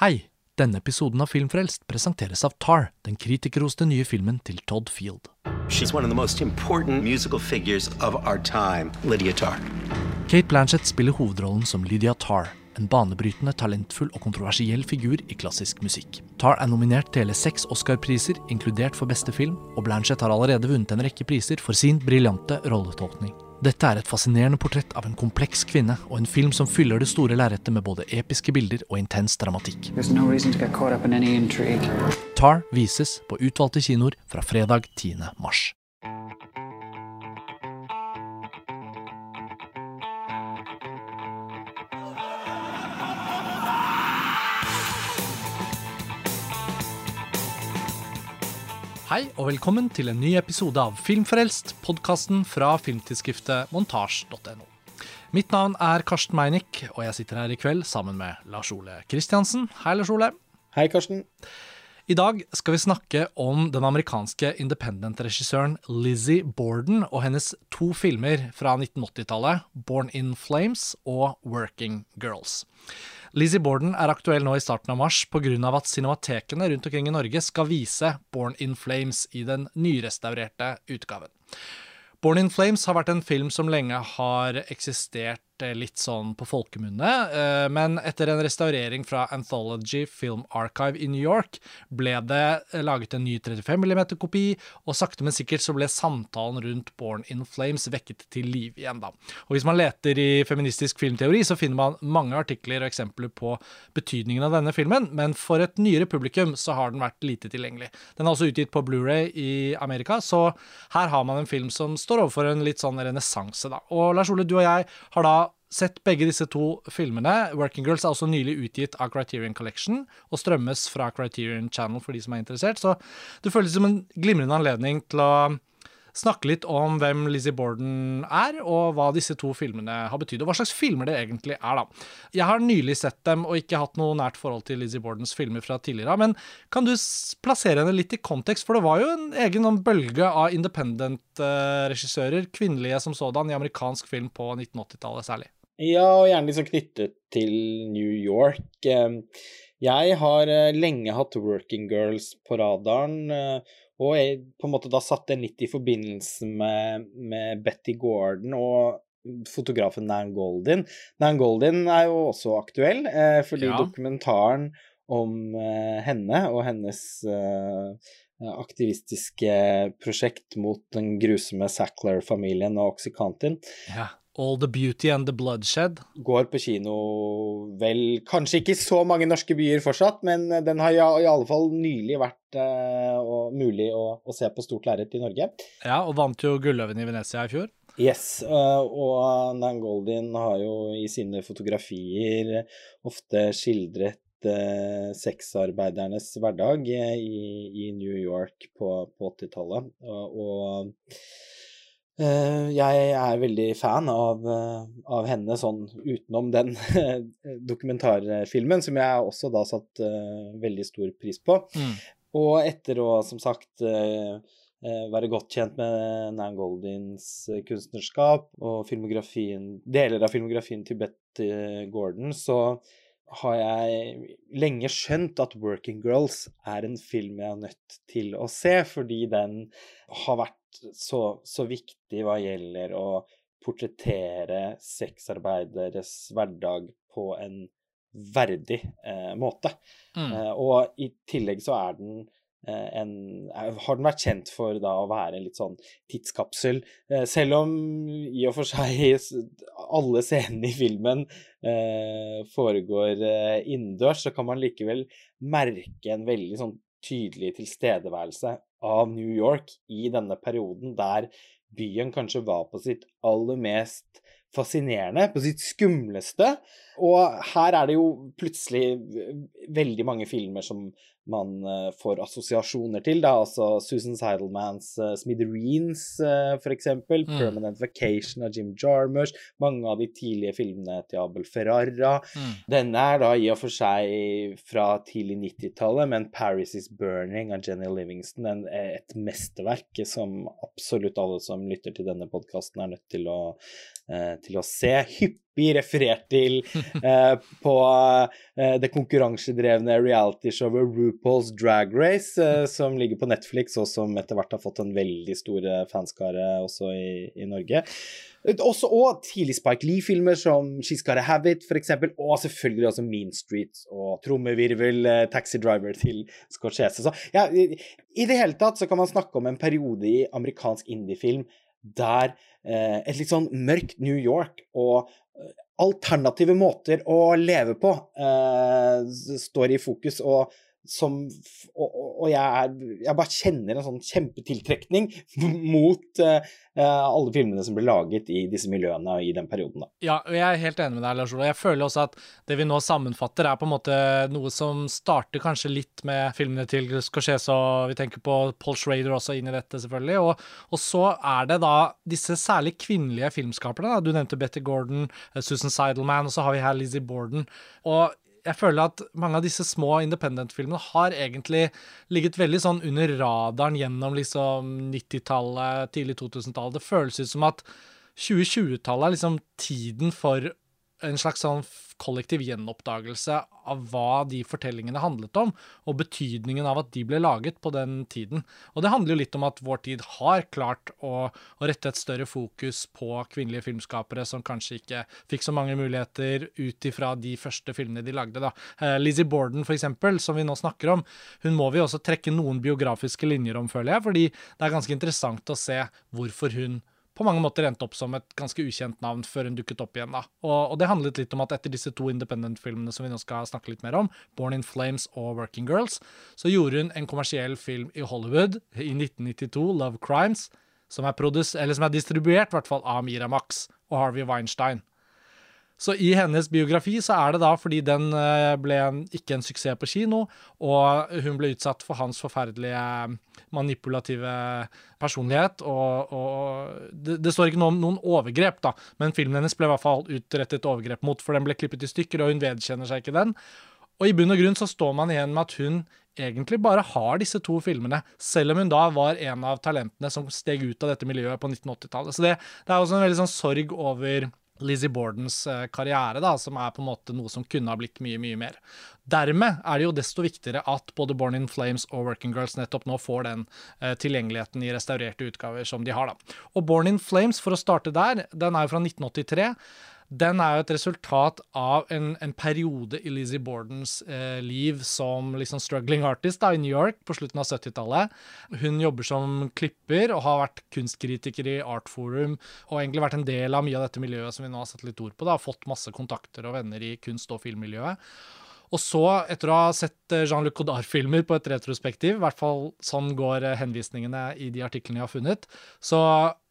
Hei! Denne episoden av Filmfrelst presenteres av Tar, den kritikerroste nye filmen til Todd Field. She's one of the most important musical figures of our time, Lydia Tarr. Kate Blanchett spiller hovedrollen som Lydia Tarr, en banebrytende, talentfull og kontroversiell figur i klassisk musikk. Tarr er nominert til hele seks Oscar-priser, inkludert for beste film, og Blanchett har allerede vunnet en rekke priser for sin briljante rolletolkning. Dette er et fascinerende portrett av en kompleks kvinne, og en film som fyller det store lerretet med både episke bilder og intens dramatikk. No. Tar vises på utvalgte kinoer fra fredag 10. mars. Hei og velkommen til en ny episode av Filmfrelst, podkasten fra filmtidsskriftet montasj.no. Mitt navn er Karsten Meinick, og jeg sitter her i kveld sammen med Lars Ole Kristiansen. Hei, Lars Ole. Hei, Karsten. I dag skal vi snakke om den amerikanske independent-regissøren Lizzie Borden og hennes to filmer fra 1980-tallet, Born in Flames og Working Girls. Lizzie Borden er aktuell nå i starten av mars pga. at cinematekene rundt omkring i Norge skal vise Born in Flames i den nyrestaurerte utgaven. Born in Flames har vært en film som lenge har eksistert eh, litt sånn på folkemunne, eh, men etter en restaurering fra Anthology Film Archive i New York ble det eh, laget en ny 35 mm-kopi, og sakte, men sikkert så ble samtalen rundt Born in Flames vekket til liv igjen, da. Og hvis man leter i feministisk filmteori, så finner man mange artikler og eksempler på betydningen av denne filmen, men for et nyere publikum så har den vært lite tilgjengelig. Den er også utgitt på Blu-ray i Amerika, så her har man en film som står overfor en litt sånn renessanse, da. Og Lars Ole, du og jeg har da sett begge disse to filmene. Working Girls er også nylig utgitt av Criterion Collection og strømmes fra Criterion Channel for de som er interessert. Så det føles som en glimrende anledning til å snakke litt om hvem Lizzie Borden er, og hva disse to filmene har betydd, og hva slags filmer det egentlig er, da. Jeg har nylig sett dem og ikke hatt noe nært forhold til Lizzie Bordens filmer fra tidligere, men kan du plassere henne litt i kontekst, for det var jo en egen sånn bølge av independent-regissører, kvinnelige som sådan, i amerikansk film på 1980-tallet særlig. Ja, og gjerne liksom knyttet til New York. Jeg har eh, lenge hatt Working Girls på radaren, eh, og jeg på en måte da satt den litt i forbindelse med, med Betty Gordon og fotografen Nan Goldin. Nan Goldin er jo også aktuell, eh, fordi Ja. dokumentaren om henne og hennes aktivistiske prosjekt mot den grusomme Sackler-familien og Oxycontin Ja. All the beauty and the bloodshed. går på kino vel Kanskje ikke så mange norske byer fortsatt, men den har i alle fall nylig vært uh, mulig å, å se på stort lerret i Norge. Ja, og vant jo Gulløven i Venezia i fjor. Yes, eh, og Nan Goldin har jo i sine fotografier ofte skildret eh, sexarbeidernes hverdag i, i New York på, på 80-tallet. Og, jeg er veldig fan av, eh, av henne sånn utenom den dokumentarfilmen, som jeg også da satt eh, veldig stor pris på. Mm. Og etter å, som sagt, eh, eh, være godt kjent med Nan Goldins eh, kunstnerskap og filmografien, deler av filmografien til Betty Gordon, så har jeg lenge skjønt at Working Girls er en film jeg er nødt til å se, fordi den har vært så, så viktig hva gjelder å portrettere sexarbeideres hverdag på en verdig eh, måte. Mm. Eh, og i tillegg så er den eh, en, er, har den vært kjent for da å være en litt sånn tidskapsel. Eh, selv om i og for seg alle scenene i filmen eh, foregår eh, innendørs, så kan man likevel merke en veldig sånn tydelig tilstedeværelse av New York i denne perioden der byen kanskje var på sitt aller mest fascinerende, på sitt skumleste. Og her er det jo plutselig veldig mange filmer som man eh, får assosiasjoner til, da, altså Susan Seidelmans uh, Smithereens, uh, for eksempel, Mm. Permanent Vacation av Jim Jarmusch, mange av de tidlige filmene til Abel Ferrara. Mm. Denne er da i og for seg fra tidlig 90-tallet, men Paris is Burning av Jenny Livingston, en, et mesterverk som absolutt alle som lytter til denne podkasten er nødt til å eh, til å se. Hyppig referert til eh, på eh, det konkurransedrevne realityshowet RuPaul's Drag Race, eh, som ligger på Netflix, og som etter hvert har fått en veldig stor eh, fanskare også i, i Norge. Også og tidlig Spike Lee-filmer som She's Got a Habit, f.eks., og selvfølgelig også Mean Street og trommevirvel, eh, Taxi Driver til Scorsese. Så ja, i, i det hele tatt så kan man snakke om en periode i amerikansk indiefilm der eh, et litt sånn mørkt New York og eh, alternative måter å leve på eh, står i fokus. og som Og, og jeg, er, jeg, bare kjenner en sånn kjempetiltrekning mot uh, alle filmene som ble laget i disse miljøene i den perioden. Da. Ja, og jeg er helt enig med deg, Lars Ola. Jeg føler også at det vi nå sammenfatter, er på en måte noe som starter kanskje litt med filmene til Scorsese, og vi tenker på Paul Schrader også inn i dette, selvfølgelig. Og, og så er det da disse særlig kvinnelige filmskaperne. Da. Du nevnte Betty Gordon, eh, Susan Seidelman, og så har vi her Lizzie Borden. Og jeg føler at mange av disse små independent-filmene har egentlig ligget veldig sånn under radaren gjennom liksom 90-tallet, tidlig 2000-tallet. Det føles ut som at 2020-tallet er liksom tiden for en slags sånn kollektiv gjenoppdagelse av hva de fortellingene handlet om, og betydningen av at de ble laget på den tiden. Og det handler jo litt om at vår tid har klart å, å rette et større fokus på kvinnelige filmskapere som kanskje ikke fikk så mange muligheter ut ifra de første filmene de lagde. da. Eh, Lizzie Borden, for eksempel, som vi nå snakker om, hun må vi også trekke noen biografiske linjer om, føler jeg, fordi det er ganske interessant å se hvorfor hun på mange måter endte opp som et ganske ukjent navn før hun dukket opp igjen. da. Og, og det handlet litt om at etter disse to independent-filmene som vi nå skal snakke litt mer om, Born in Flames og Working Girls, så gjorde hun en kommersiell film i Hollywood i 1992, Love Crimes, som er, som er distribuert hvert fall av Miramax og Harvey Weinstein. Så i hennes biografi så er det da fordi den eh, ble en, ikke en suksess på kino, og hun ble utsatt for hans forferdelige manipulative personlighet. Og, og det, det, står ikke noe om noen overgrep, da, men filmen hennes ble i hvert fall utrettet overgrep mot, for den ble klippet i stykker, og hun vedkjenner seg ikke den. Og i bunn og grunn så står man igjen med at hun egentlig bare har disse to filmene, selv om hun da var en av talentene som steg ut av dette miljøet på 1980-tallet. Så det, det, er også en veldig sånn sorg over Lizzie Bordens eh, karriere, da, som er på en måte noe som kunne ha blitt mye, mye mer. Dermed er det jo desto viktigere at både Born in Flames og Working Girls nettopp nå får den eh, tilgjengeligheten i restaurerte utgaver som de har. da. Og Born in Flames, for å starte der, den er jo fra 1983 den er jo et resultat av en, en periode i Lizzie Bordens eh, liv som liksom struggling artist da, i New York på slutten av 70-tallet. Hun jobber som klipper og har vært kunstkritiker i Artforum og egentlig vært en del av mye av dette miljøet som vi nå har satt litt ord på. da, Fått masse kontakter og venner i kunst- og filmmiljøet. Og så, etter å ha sett eh, Jean-Luc Godard-filmer på et retrospektiv, i hvert fall sånn går eh, henvisningene i de artiklene jeg har funnet, så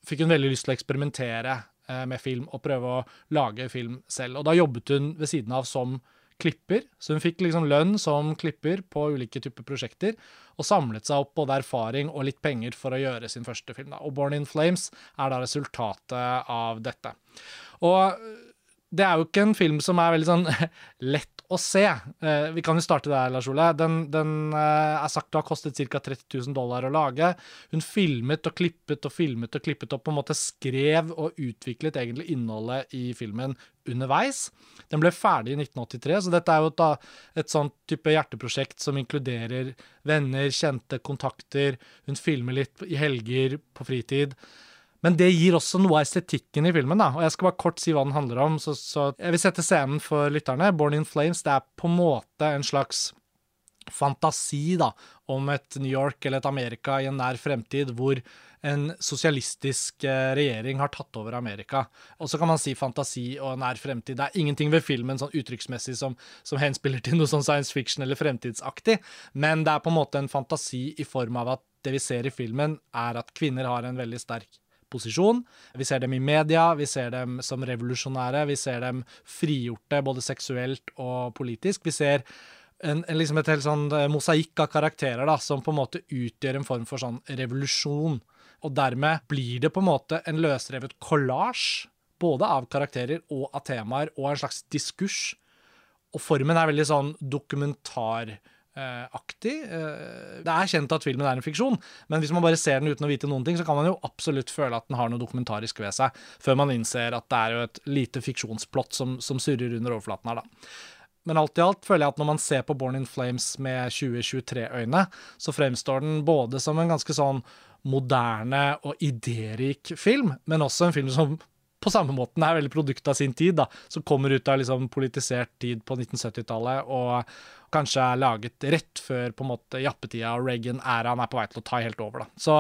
fikk hun veldig lyst til å eksperimentere med film og prøve å lage film selv. Og da jobbet hun ved siden av som klipper, så hun fikk liksom lønn som klipper på ulike typer prosjekter, og samlet seg opp både erfaring og litt penger for å gjøre sin første film. Da. Og Born in Flames er da resultatet av dette. Og det er jo ikke en film som er veldig sånn lett å se. Eh, vi kan jo starte der, Lars Ole. Den, den eh, er sagt å ha kostet ca. 30 000 dollar å lage. Hun filmet og klippet og filmet og klippet og på en måte skrev og utviklet egentlig innholdet i filmen underveis. Den ble ferdig i 1983, så dette er jo et, et sånt type hjerteprosjekt som inkluderer venner, kjente, kontakter. Hun filmer litt i helger, på fritid. Men det gir også noe av estetikken i filmen. da, og Jeg skal bare kort si hva den handler om. så, så Jeg vil sette scenen for lytterne. 'Born in Flames' det er på en måte en slags fantasi da, om et New York eller et Amerika i en nær fremtid hvor en sosialistisk eh, regjering har tatt over Amerika. Og så kan man si fantasi og nær fremtid. Det er ingenting ved filmen sånn uttrykksmessig som, som henspiller til noe sånn science fiction eller fremtidsaktig, men det er på en måte en fantasi i form av at det vi ser i filmen, er at kvinner har en veldig sterk posisjon. Vi ser dem i media, vi ser dem som revolusjonære, vi ser dem frigjorte både seksuelt og politisk. Vi ser en, en liksom et helt sånn eh, mosaikk av karakterer da, som på en måte utgjør en form for sånn revolusjon. Og dermed blir det på en måte en løsrevet kollasj, både av karakterer og av temaer, og en slags diskurs. Og formen er veldig sånn dokumentar aktig. Det er kjent at filmen er en fiksjon, men hvis man bare ser den uten å vite noen ting, så kan man jo absolutt føle at den har noe dokumentarisk ved seg, før man innser at det er jo et lite fiksjonsplott som, som surrer under overflaten her, da. Men alt i alt føler jeg at når man ser på Born in Flames med 2023-øyne, så fremstår den både som en ganske sånn moderne og idérik film, men også en film som på samme måten er veldig produkt av sin tid, da, som kommer ut av liksom politisert tid på 1970-tallet, og kanskje er laget rett før på en måte jappetida og Reagan-æraen er på vei til å ta helt over. da. Så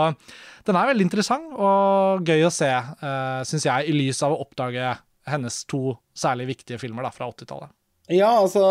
den er veldig interessant og gøy å se, uh, syns jeg, i lys av å oppdage hennes to særlig viktige filmer da, fra 80-tallet. Ja, altså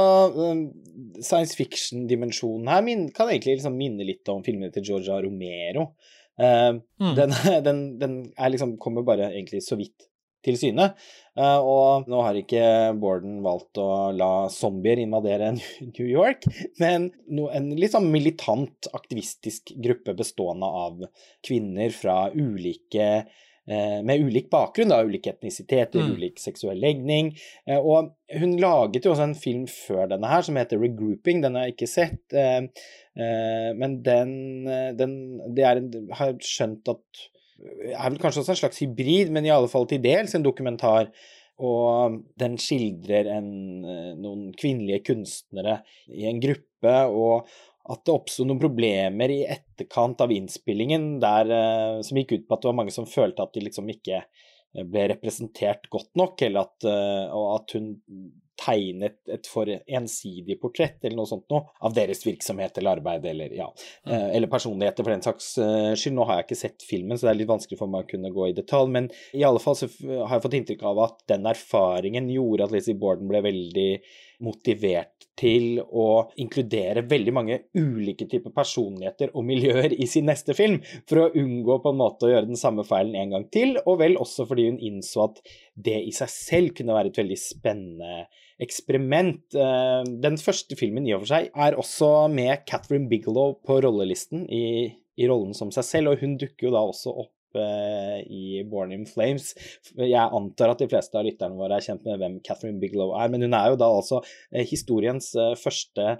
Science fiction-dimensjonen her min, kan egentlig liksom minne litt om filmene til Georgia Romero. Uh, mm. den, den, den liksom, kommer bare egentlig så vidt til syne. Uh, og nå har ikke Borden valgt å la zombier invadere New York, men en litt sånn militant, aktivistisk gruppe bestående av kvinner fra ulike uh, med ulik bakgrunn, da, ulik etnisitet, mm. ulik seksuell legning. Uh, og hun laget jo også en film før denne her som heter Regrouping, den har jeg ikke sett. men den, den Det er en Har skjønt at er vel kanskje også en slags hybrid, men i alle fall til dels en dokumentar. Og den skildrer en, eh, noen kvinnelige kunstnere i en gruppe, og at det oppsto noen problemer i etterkant av innspillingen der, eh, som gikk ut på at det var mange som følte at de liksom ikke ble representert godt nok, eller at, eh, og at hun tegnet et for ensidig portrett eller noe sånt noe, av deres virksomhet eller arbeid eller, ja, mm. eller personligheter for den saks eh, skyld. Nå har jeg ikke sett filmen, så det er litt vanskelig for meg å kunne gå i detalj, men i alle fall så har jeg fått inntrykk av at den erfaringen gjorde at Lizzie Borden ble veldig motivert til å inkludere veldig mange ulike typer personligheter og miljøer i sin neste film, for å unngå på en måte å gjøre den samme feilen en gang til, og vel også fordi hun innså at det i seg selv kunne være et veldig spennende eksperiment. Eh, den første filmen i og for seg er også med Catherine Bigelow på rollelisten i, i rollen som seg selv, og hun dukker jo da også opp i Born in Flames. Jeg antar at de fleste av lytterne våre er kjent med hvem Catherine Bigelow er, men hun er jo da altså eh, historiens eh, første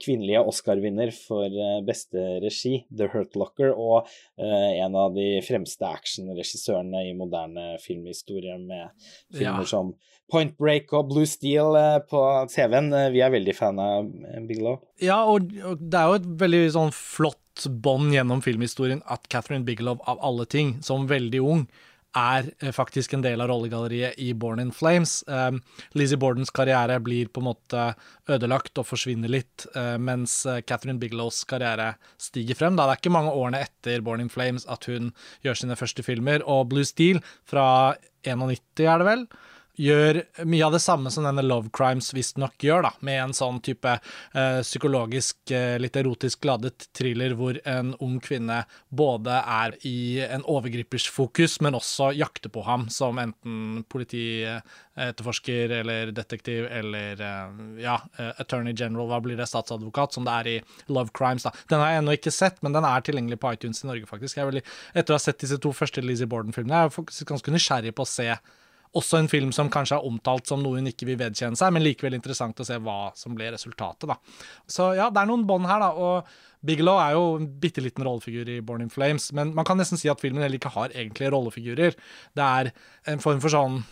kvinnelige Oscar-vinner for beste regi, The Hurt Locker, og en av de fremste actionregissørene i moderne filmhistorie, med filmer ja. som Point Break og Blue Steel på TV-en. Vi er veldig fan av Bigelow. Ja, og det er jo et veldig sånn flott bånd gjennom filmhistorien at Catherine Bigelow, av alle ting, som veldig ung, er eh, faktisk en del av rollegalleriet i Born in Flames. Um, Lizzie Bordens karriere blir på en måte ødelagt og forsvinner litt, uh, mens Catherine Bigelows karriere stiger frem. Da. Det er ikke mange årene etter Born in Flames at hun gjør sine første filmer, og Blue Steel fra 91, er det vel? Gjør mye av det samme som denne Love Crimes visstnok gjør, da, med en sånn type uh, psykologisk, uh, litt erotisk ladet thriller hvor en ung kvinne både er i en overgripers fokus, men også jakter på ham som enten politietterforsker eller detektiv eller uh, ja, eh, attorney general, hva blir det, statsadvokat, som det er i Love Crimes. da. Den har jeg ennå ikke sett, men den er tilgjengelig på iTunes i Norge, faktisk. Jeg er veldig, etter å ha sett disse to første Lizzie Borden-filmene, jeg er faktisk ganske nysgjerrig på å se også en film som kanskje er omtalt som noe hun ikke vil vedkjenne seg, men likevel interessant å se hva som ble resultatet, da. Så ja, det er noen bånd her, da. Og Bigelow er jo en bitte liten rollefigur i Born in Flames, men man kan nesten si at filmen heller ikke har egentlige rollefigurer. Det er en form for sånn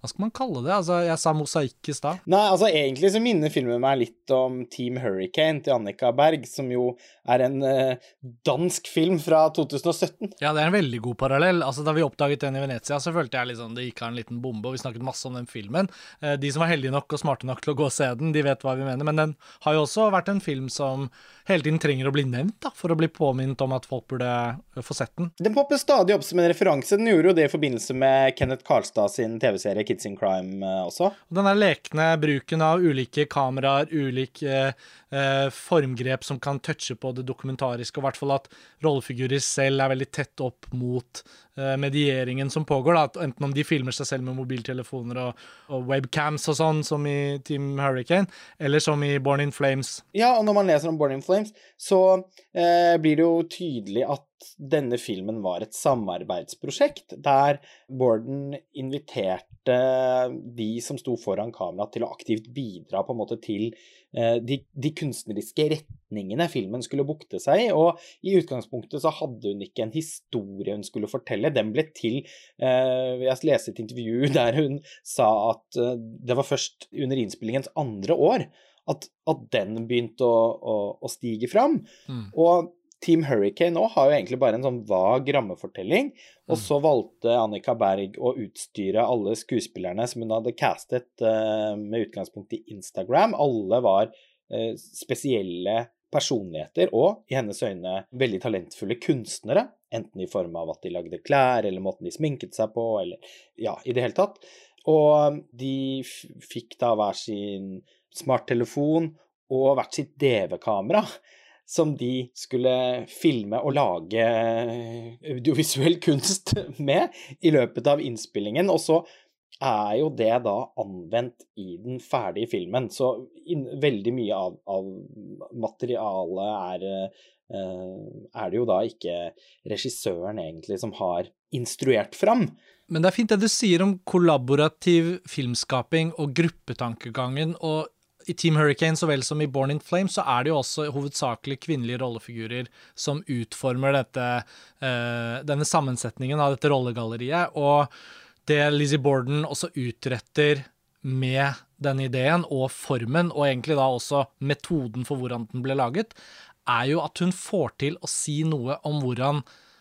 hva skal man kalle det? Altså, jeg sa mosaikk i stad. Nei, altså egentlig så minner filmen meg litt om Team Hurricane til Annika Berg, som jo er en uh, dansk film fra 2017. Ja, det er en veldig god parallell. Altså, Da vi oppdaget den i Venezia, så følte jeg liksom det gikk av en liten bombe, og vi snakket masse om den filmen. Uh, de som var heldige nok og smarte nok til å gå og se den, de vet hva vi mener. Men den har jo også vært en film som hele tiden trenger å bli nevnt, da, for å bli påminnet om at folk burde eh, få sett den. Den popper stadig opp som en referanse. Den gjorde jo det i forbindelse med Kenneth Karlstad sin TV-serie Kids in Crime eh, også. Den der lekne bruken av ulike kameraer, ulike eh, formgrep som kan touche på det dokumentariske, og i hvert fall at rollefigurer selv er veldig tett opp mot eh, medieringen som pågår. Da. Enten om de filmer seg selv med mobiltelefoner og, og, webcams og sånn, som i Team Hurricane, eller som i Born in Flames. Ja, og når man leser om Born in Flames, så eh, blir det jo tydelig at denne filmen var et samarbeidsprosjekt, der Borden inviterte de som sto foran kamera til å aktivt bidra på en måte til eh, de, de, kunstneriske retningene filmen skulle bukte seg i. Og i utgangspunktet så hadde hun ikke en historie hun skulle fortelle. Den ble til eh, Jeg leste et intervju der hun sa at eh, det var først under innspillingens andre år at, at den begynte å, å, å stige fram. Mm. Og Team Hurricane nå har jo egentlig bare en sånn vag rammefortelling. Og mm. så valgte Annika Berg å utstyre alle skuespillerne som hun hadde castet uh, med utgangspunkt i Instagram. Alle var uh, spesielle personligheter og, i hennes øyne, veldig talentfulle kunstnere. Enten i form av at de lagde klær, eller måten de sminket seg på, eller ja, i det hele tatt. Og de fikk da hver sin smarttelefon og hvert sitt DV-kamera som de skulle filme og lage audiovisuell kunst med i løpet av innspillingen. Og så er jo det da anvendt i den ferdige filmen. Så in, veldig mye av, av materialet er, uh, er det jo da ikke regissøren egentlig som har instruert fram. Men det er fint det du sier om kollaborativ filmskaping og gruppetankegangen. og i Team Hurricane så vel som i Born in Flame så er det jo også hovedsakelig kvinnelige rollefigurer som utformer dette, uh, denne sammensetningen av dette rollegalleriet. Og det Lizzie Borden også utretter med denne ideen og formen, og egentlig da også metoden for hvordan den ble laget, er jo at hun får til å si noe om hvordan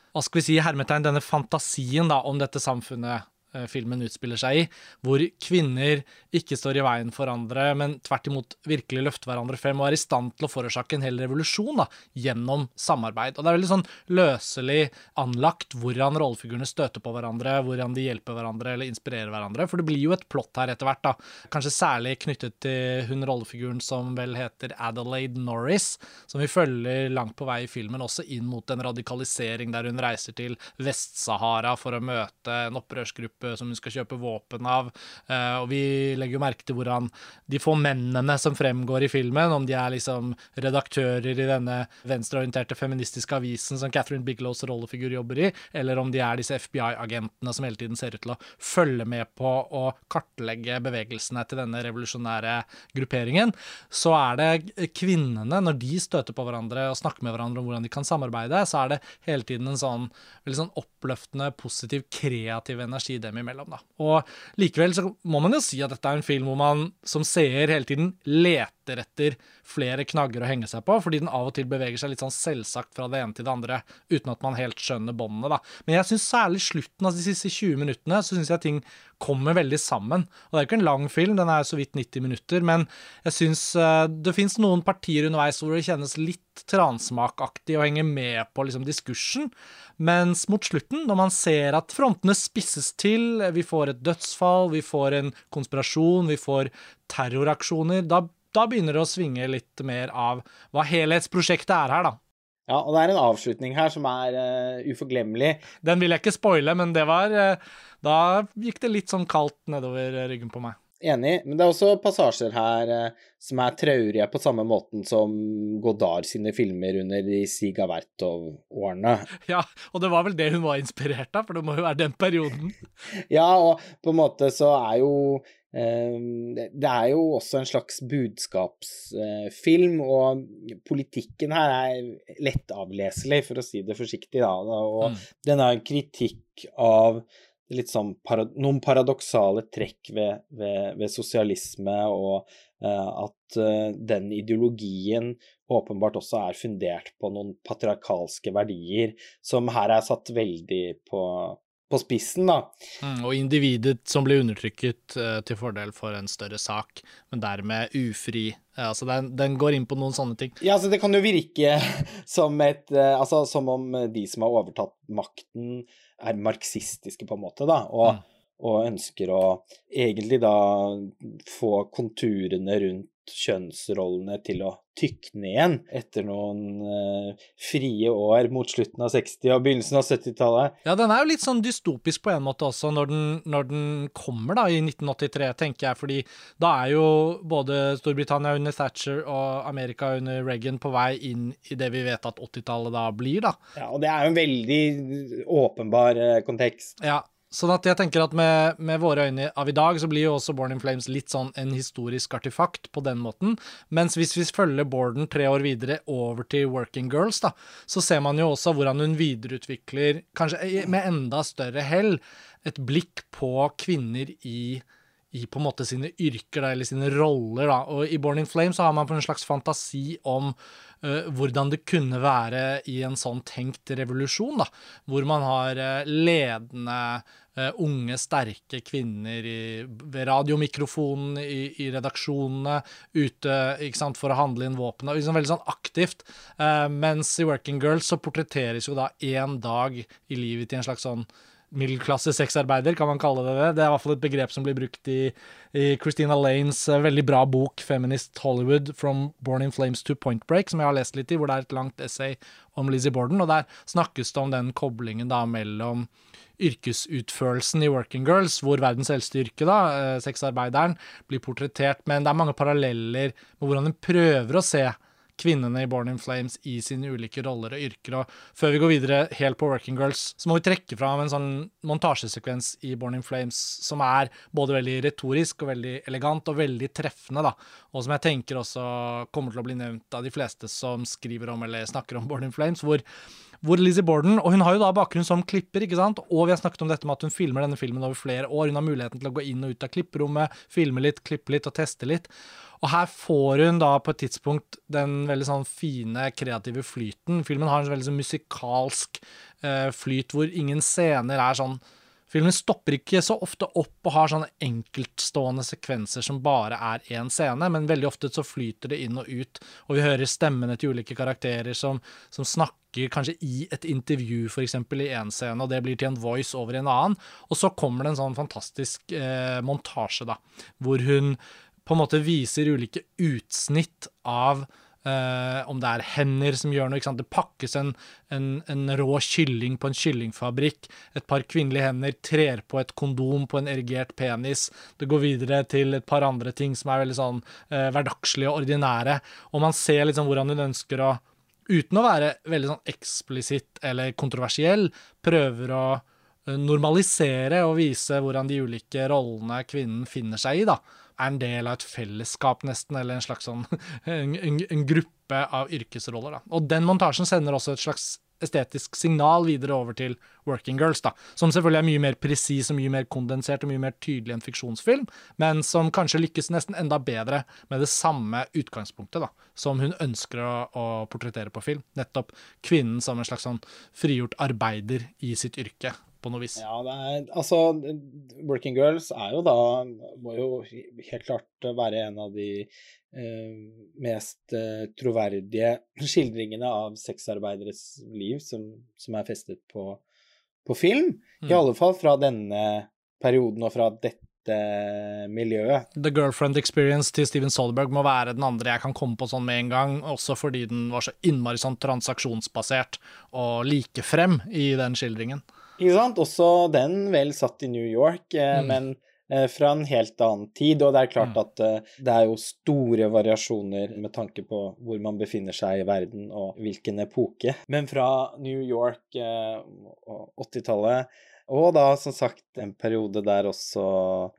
hva skal vi si, hermetegn, denne fantasien da, om dette samfunnet Eh, filmen utspiller seg i, hvor kvinner ikke står i veien for andre, men tvert imot virkelig løfter hverandre frem og er i stand til å forårsake en hel revolusjon da, gjennom samarbeid. Og Det er veldig sånn løselig anlagt hvordan rollefigurene støter på hverandre, hvordan de hjelper hverandre eller inspirerer hverandre. For det blir jo et plott her etter hvert, da. kanskje særlig knyttet til hun rollefiguren som vel heter Adelaide Norris, som vi følger langt på vei i filmen, også inn mot en radikalisering der hun reiser til Vest-Sahara for å møte en opprørsgruppe gruppe som hun skal kjøpe våpen av. Eh, og vi legger jo merke til hvordan de få mennene som fremgår i filmen, om de er liksom redaktører i denne venstreorienterte feministiske avisen som Catherine Biglows rollefigur jobber i, eller om de er disse FBI-agentene som hele tiden ser ut til å følge med på å kartlegge bevegelsene til denne revolusjonære grupperingen, så er det kvinnene, når de støter på hverandre og snakker med hverandre om hvordan de kan samarbeide, så er det hele tiden en sånn veldig sånn oppløftende, positiv, kreativ energi dem imellom. Da. Og likevel så må man jo si at dette er en film hvor man som seer hele tiden leter etter flere knagger å henge seg på, fordi den av og til beveger seg litt sånn selvsagt fra det ene til det andre, uten at man helt skjønner båndene. da. Men jeg syns særlig slutten av de siste 20 minuttene så synes jeg ting kommer veldig sammen. Og Det er ikke en lang film, den er så vidt 90 minutter, men jeg syns uh, det fins noen partier underveis hvor det kjennes litt transmakaktig å henge med på liksom, diskursen. Mens mot slutten, når man ser at frontene spisses til, vi får et dødsfall, vi får en konspirasjon, vi får terroraksjoner, da, da begynner det å svinge litt mer av hva helhetsprosjektet er her, da. Ja, og det er en avslutning her som er uh, uforglemmelig. Den vil jeg ikke spoile, men det var uh, Da gikk det litt sånn kaldt nedover ryggen på meg. Enig, men det er også passasjer her uh, som er traurige på samme måten som Godard sine filmer under de Siga Vertov-årene. Ja, og det var vel det hun var inspirert av, for det må jo være den perioden. ja, og på en måte så er jo det er jo også en slags budskapsfilm, og politikken her er lettavleselig, for å si det forsiktig. Da. Og mm. den er en kritikk av sånn parad noen paradoksale trekk ved, ved, ved sosialisme, og uh, at uh, den ideologien åpenbart også er fundert på noen patriarkalske verdier, som her er satt veldig på, på spissen, da. Mm, og individet som blir undertrykket uh, til fordel for en større sak, men dermed ufri. Uh, altså den, den, går inn på noen sånne ting. Ja, altså det kan jo virke som et uh, Altså som om de som har overtatt makten, er marxistiske, på en måte, da. Og, mm. og ønsker å egentlig da få konturene rundt kjønnsrollene til å tykne igjen etter noen eh, frie år mot slutten av 60- og begynnelsen av 70-tallet. Ja, den er jo litt sånn dystopisk på en måte også, når den, når den kommer da i 1983, tenker jeg, fordi da er jo både Storbritannia under Thatcher og Amerika under Reagan på vei inn i det vi vet at 80-tallet da blir, da. Ja, og det er jo en veldig åpenbar uh, kontekst. Ja, Sånn at jeg tenker at med, med, våre øyne av i dag, så blir jo også Born in Flames litt sånn en historisk artefakt på den måten. Mens hvis vi følger Borden tre år videre over til Working Girls, da, så ser man jo også hvordan hun videreutvikler, kanskje med enda større hell, et blikk på kvinner i i på en måte sine yrker da, eller sine roller. da, og I Born in Flames så har man på en slags fantasi om hvordan det kunne være i en sånn tenkt revolusjon, da, hvor man har uh, ledende uh, unge, sterke kvinner i, ved radiomikrofonen i, i, redaksjonene, ute ikke sant, for å handle inn våpen. Liksom veldig sånn aktivt. mens i Working Girls så portretteres jo da én dag i livet til en slags sånn middelklasse sexarbeider, kan man kalle det det. Det er i hvert fall et begrep som blir brukt i, i Christina Lanes uh, veldig bra bok 'Feminist Hollywood From Born in Flames to Point Break', som jeg har lest litt i, hvor det er et langt essay om Lizzie Borden. Og der snakkes det om den koblingen da mellom yrkesutførelsen i Working Girls, hvor verdens eldste yrke, da, uh, sexarbeideren, blir portrettert. Men det er mange paralleller med hvordan hun prøver å se kvinnene i Born in Flames i sine ulike roller og yrker. Og før vi går videre helt på Working Girls, så må vi trekke fram en sånn montasjesekvens i Born in Flames som er både veldig retorisk og veldig elegant og veldig treffende, da. Og som jeg tenker også kommer til å bli nevnt av de fleste som skriver om eller snakker om Born in Flames, hvor hvor Lizzie Borden Og hun har jo da bakgrunn som klipper, ikke sant? Og vi har snakket om dette med at hun filmer denne filmen over flere år. Hun har muligheten til å gå inn og ut av klipperommet, filme litt, klippe litt og teste litt. Og her får hun da på et tidspunkt den veldig sånn fine, kreative flyten. Filmen har en veldig sånn musikalsk eh, flyt hvor ingen scener er sånn Filmen stopper ikke så ofte opp og har sånne enkeltstående sekvenser som bare er én scene, men veldig ofte så flyter det inn og ut, og vi hører stemmene til ulike karakterer som, som snakker kanskje i et intervju, f.eks. i én scene, og det blir til en voice over i en annen. Og så kommer det en sånn fantastisk eh, montasje, da, hvor hun på en måte viser ulike utsnitt av Uh, om det er hender som gjør noe. Det pakkes en, en, en, rå kylling på en kyllingfabrikk. Et par kvinnelige hender trer på et kondom på en erigert penis. Det går videre til et par andre ting som er veldig sånn uh, hverdagslige og ordinære. Og man ser liksom hvordan hun ønsker å, uten å være veldig sånn eksplisitt eller kontroversiell, prøver å uh, normalisere og vise hvordan de ulike rollene kvinnen finner seg i. da er en del av et fellesskap, nesten, eller en slags sånn en, en, en gruppe av yrkesroller. Da. Og den montasjen sender også et slags estetisk signal videre over til Working Girls, da, som selvfølgelig er mye mer presis og mye mer kondensert og mye mer tydelig enn fiksjonsfilm, men som kanskje lykkes nesten enda bedre med det samme utgangspunktet da, som hun ønsker å, å portrettere på film. Nettopp kvinnen som en slags sånn frigjort arbeider i sitt yrke, på noe vis. Ja, det er, altså Working Girls er jo da Må jo helt klart være en av de eh, mest eh, troverdige skildringene av sexarbeideres liv som, som er festet på, på film. Mm. I alle fall fra denne perioden og fra dette miljøet. The Girlfriend Experience til Steven Soderberg må være den andre jeg kan komme på sånn med en gang, også fordi den var så innmari sånn transaksjonsbasert og likefrem i den skildringen. Ikke sant. Også den vel satt i New York, eh, mm. men eh, fra en helt annen tid. Og det er klart mm. at eh, det er jo store variasjoner med tanke på hvor man befinner seg i verden og hvilken epoke. Men fra New York og 80-tallet, og da som sagt en periode der også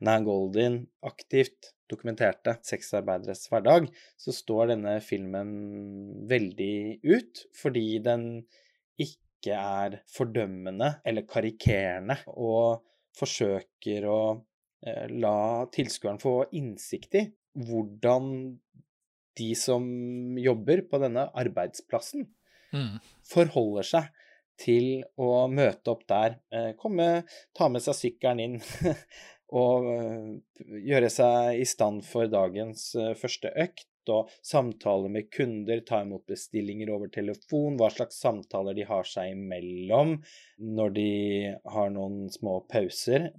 Nan Goldin aktivt dokumenterte sexarbeideres hverdag, så står denne filmen veldig ut, fordi den ikke ikke er fordømmende eller karikerende, og forsøker å eh, la tilskueren få innsikt i hvordan de som jobber på denne arbeidsplassen, mm. forholder seg til å møte opp der. Eh, komme, ta med seg sykkelen inn og eh, gjøre seg i stand for dagens første økt og samtaler med kunder, ta imot bestillinger over telefon, hva slags samtaler de har seg imellom når de har noen små pauser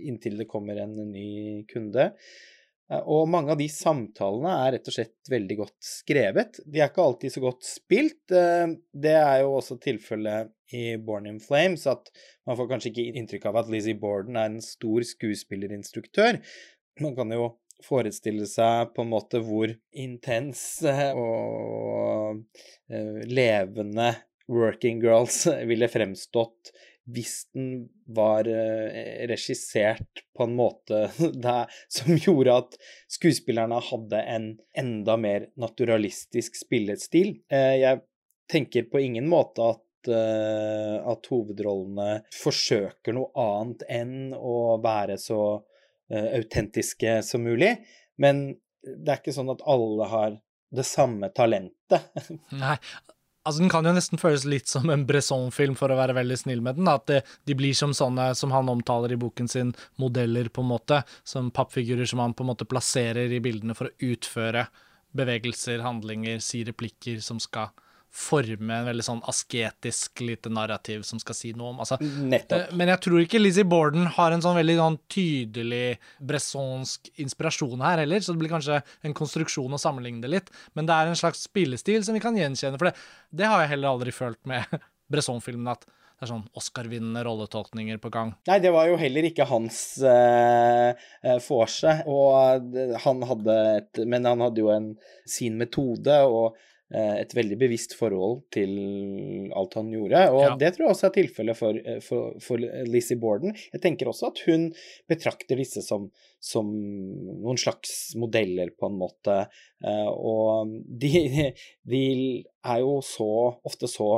inntil det kommer en ny kunde. Eh, og mange av de samtalene er rett og slett veldig godt skrevet. De er ikke alltid så godt spilt. Eh, det er jo også tilfellet i Born in Flames, at man får kanskje ikke inntrykk av at Lizzie Borden er en stor skuespillerinstruktør. Man kan jo forestille seg på en måte hvor intens og levende Working Girls ville fremstått hvis den var eh, regissert på en måte der, som gjorde at skuespillerne hadde en enda mer naturalistisk spillestil. Eh, jeg tenker på ingen måte at, eh, at hovedrollene forsøker noe annet enn å være så autentiske som mulig, men det er ikke sånn at alle har det samme talentet. Nei, Altså, Den kan jo nesten føles litt som en Bresson-film, for å være veldig snill med den. At det, de blir som sånne, som han omtaler i boken sin, modeller, på en måte. Som pappfigurer som han på en måte plasserer i bildene for å utføre bevegelser, handlinger, si replikker som skal forme en veldig sånn asketisk lite narrativ som skal si noe om altså, Nettopp. Eh, men jeg tror ikke Lizzie Borden har en sånn veldig sånn tydelig bressonsk inspirasjon her heller, så det blir kanskje en konstruksjon å sammenligne det litt. Men det er en slags spillestil som vi kan gjenkjenne, for det, det har jeg heller aldri følt med Bresson-filmen. at det er sånn Oscar-vinnende rolletolkninger på gang. Nei, det var jo heller ikke hans uh, forse. Og han hadde et Men han hadde jo en, sin metode, og Eh, et veldig bevisst forhold til alt han gjorde. Og ja. det tror jeg også er tilfellet for, eh, for, for, Lizzie Borden. Jeg tenker også at hun betrakter disse som, som noen slags modeller, på en måte. Eh, og de, de er jo så ofte så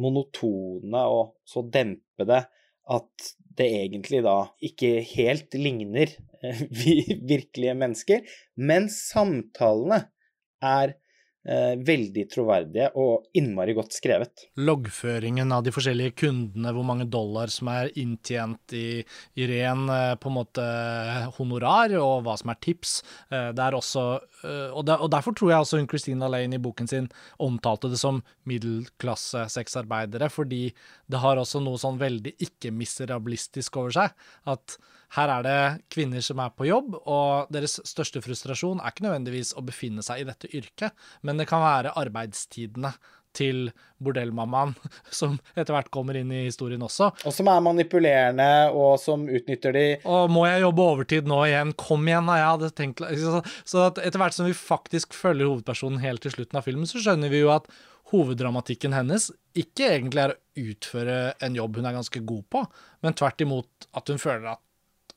monotone og så dempede at det egentlig da ikke helt ligner virkelige mennesker. Men samtalene er Eh, veldig troverdige og innmari godt skrevet. Loggføringen av de forskjellige kundene, hvor mange dollar som er inntjent i, i ren eh, på en måte honorar, og hva som er tips. Eh, det er også, og, der, og derfor tror jeg også hun Christina Lane i boken sin omtalte det som middelklasse sexarbeidere, fordi det har også noe sånn veldig ikke-miserabilistisk over seg. at her er det kvinner som er på jobb, og deres største frustrasjon er ikke nødvendigvis å befinne seg i dette yrket, men det kan være arbeidstidene til bordellmammaen, som etter hvert kommer inn i historien også. Og som er manipulerende, og som utnytter de Og må jeg jobbe overtid nå igjen? Kom igjen, da! Jeg hadde tenkt Så etter hvert som vi faktisk følger hovedpersonen helt til slutten av filmen, så skjønner vi jo at hoveddramatikken hennes ikke egentlig er å utføre en jobb hun er ganske god på, men tvert imot at hun føler at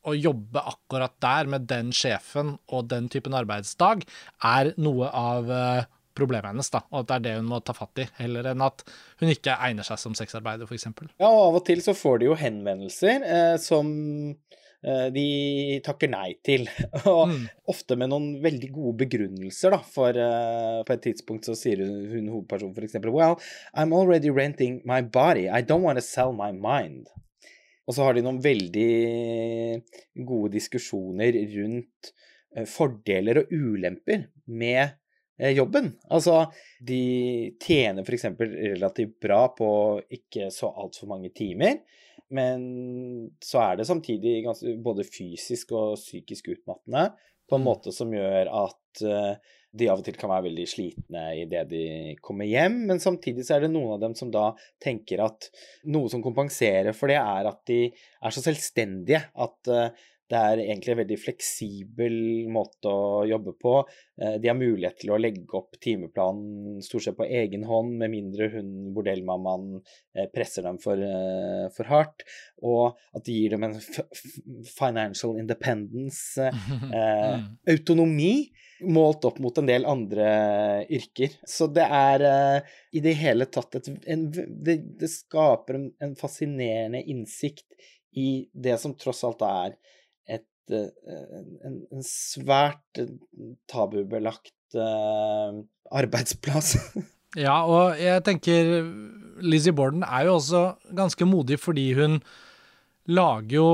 å jobbe akkurat der med den sjefen og den typen arbeidsdag er noe av eh, problemet hennes, da, og at det er det hun må ta fatt i, heller enn at hun ikke egner seg som sexarbeider, f.eks. Ja, og av og til så får de jo henvendelser eh, som eh, de takker nei til. Og mm. ofte med noen veldig gode begrunnelser, da. For eh, på et tidspunkt så sier hun, hun hovedpersonen f.eks.: Well, I'm already renting my body. I don't want to sell my mind. Og så har de noen veldig gode diskusjoner rundt eh, fordeler og ulemper med eh, jobben. Altså, de tjener f.eks. relativt bra på ikke så altfor mange timer. Men så er det samtidig både fysisk og psykisk utmattende på en mm. måte som gjør at uh, de av og til kan være veldig slitne idet de kommer hjem, men samtidig så er det noen av dem som da tenker at noe som kompenserer for det, er at de er så selvstendige at uh, det er egentlig en veldig fleksibel måte å jobbe på. Uh, de har mulighet til å legge opp timeplanen stort sett på egen hånd, med mindre hun bordellmammaen uh, presser dem for, for, hardt. Og at det gir dem en financial independence, eh, autonomi målt opp mot en del andre yrker. Så det er eh, i det hele tatt et en, det, det, skaper en, en, fascinerende innsikt i det som tross alt er et, uh, en, en, svært tabubelagt uh, arbeidsplass. ja, og jeg tenker Lizzie Borden er jo også ganske modig fordi hun lager jo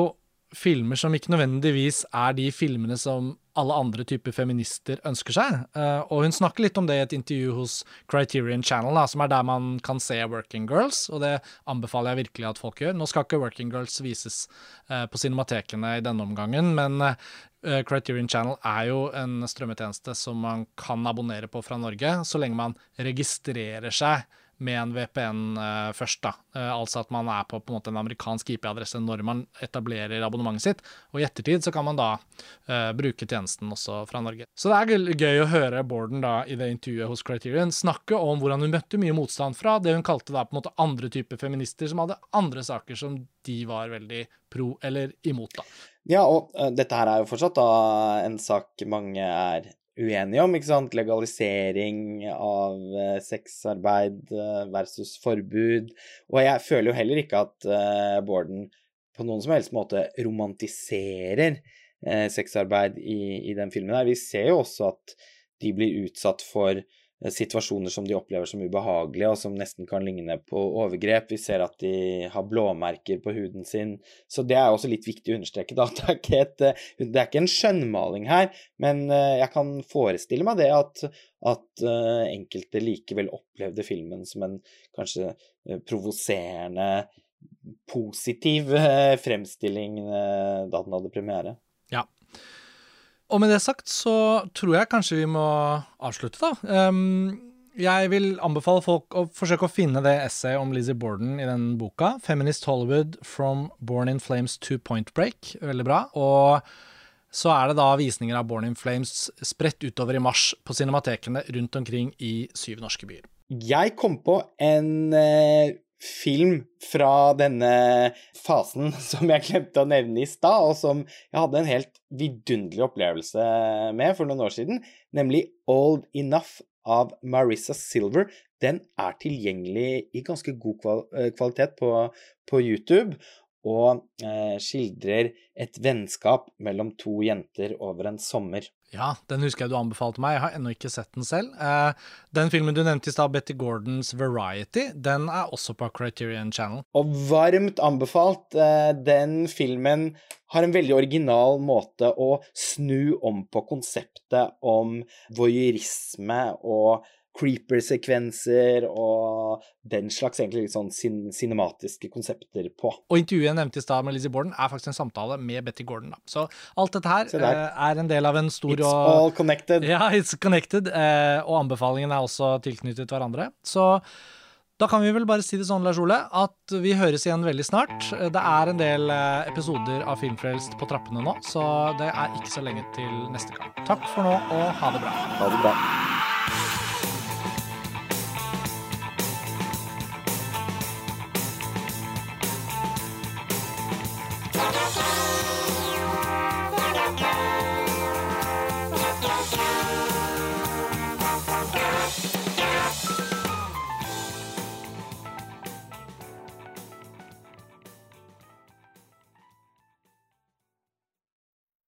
filmer som ikke nødvendigvis er de filmene som alle andre typer feminister ønsker seg. Eh, og hun snakker litt om det i et intervju hos Criterion Channel, da, som er der man kan se Working Girls, og det anbefaler jeg virkelig at folk gjør. Nå skal ikke Working Girls vises eh, på cinematekene i denne omgangen, men eh, Criterion Channel er jo en strømmetjeneste som man kan abonnere på fra Norge, så lenge man registrerer seg med en VPN uh, først. da. Uh, altså at man er på, på en, måte, en amerikansk IP-adresse når man etablerer abonnementet sitt. Og i ettertid så kan man da uh, bruke tjenesten også fra Norge. Så det er gøy å høre Borden da i det intervjuet hos Criterion snakke om hvordan hun møtte mye motstand fra det hun kalte da på en måte andre typer feminister som hadde andre saker som de var veldig pro eller imot. da. Ja, og dette her er jo fortsatt da en sak mange er uenige om. ikke sant? Legalisering av uh, sexarbeid uh, versus forbud. Og jeg føler jo heller ikke at uh, Borden på noen som helst måte romantiserer sexarbeid i, i den filmen her. Vi ser jo også at de blir utsatt for Eh, situasjoner som de opplever som ubehagelige, og som nesten kan ligne på overgrep. Vi ser at de har blåmerker på huden sin. Så det er også litt viktig å understreke. da, Det er ikke, et, eh, det er ikke en skjønnmaling her, men eh, jeg kan forestille meg det at, at enkelte likevel opplevde filmen som en kanskje provoserende, positiv fremstilling da den hadde premiere. Ja, og med det sagt så tror jeg kanskje vi må avslutte, da. Um, jeg vil anbefale folk å forsøke å finne det essayet om Lizzie Borden i den boka. 'Feminist Hollywood from Born in Flames to Point Break'. Veldig bra. Og så er det da visninger av Born in Flames spredt utover i mars på cinematekene rundt omkring i syv norske byer. Jeg kom på en eh, film fra denne fasen som jeg glemte å nevne i stad, og som jeg hadde en helt vidunderlig opplevelse med for noen år siden, nemlig Old Enough av Marissa Silver. Den er tilgjengelig i ganske god eh, kvalitet på, på YouTube, og eh, skildrer et vennskap mellom to jenter over en sommer. Ja, den husker jeg du anbefalte meg. Jeg har ennå ikke sett den selv. Eh, den filmen du nevnte i stad, Betty Gordons Variety, den er også på Criterion Channel. Og varmt anbefalt. Eh, den filmen har en veldig original måte å snu om på konseptet om voyeurisme og creeper-sekvenser og den slags egentlig litt sånn sin cinematiske konsepter på. Og intervjuet jeg nevnte i stad med Lizzie Borden, er faktisk en samtale med Betty Gordon. Da. Så alt dette her uh, er en del av en stor It's og, all connected. Ja, it's connected. Uh, og anbefalingene er også tilknyttet hverandre. Så da kan vi vel bare si det sånn, Lars Ole, at vi høres igjen veldig snart. Det er en del eh, episoder av Filmfrelst på trappene nå, så det er ikke så lenge til neste gang. Takk for nå, og ha det bra. Ha det bra.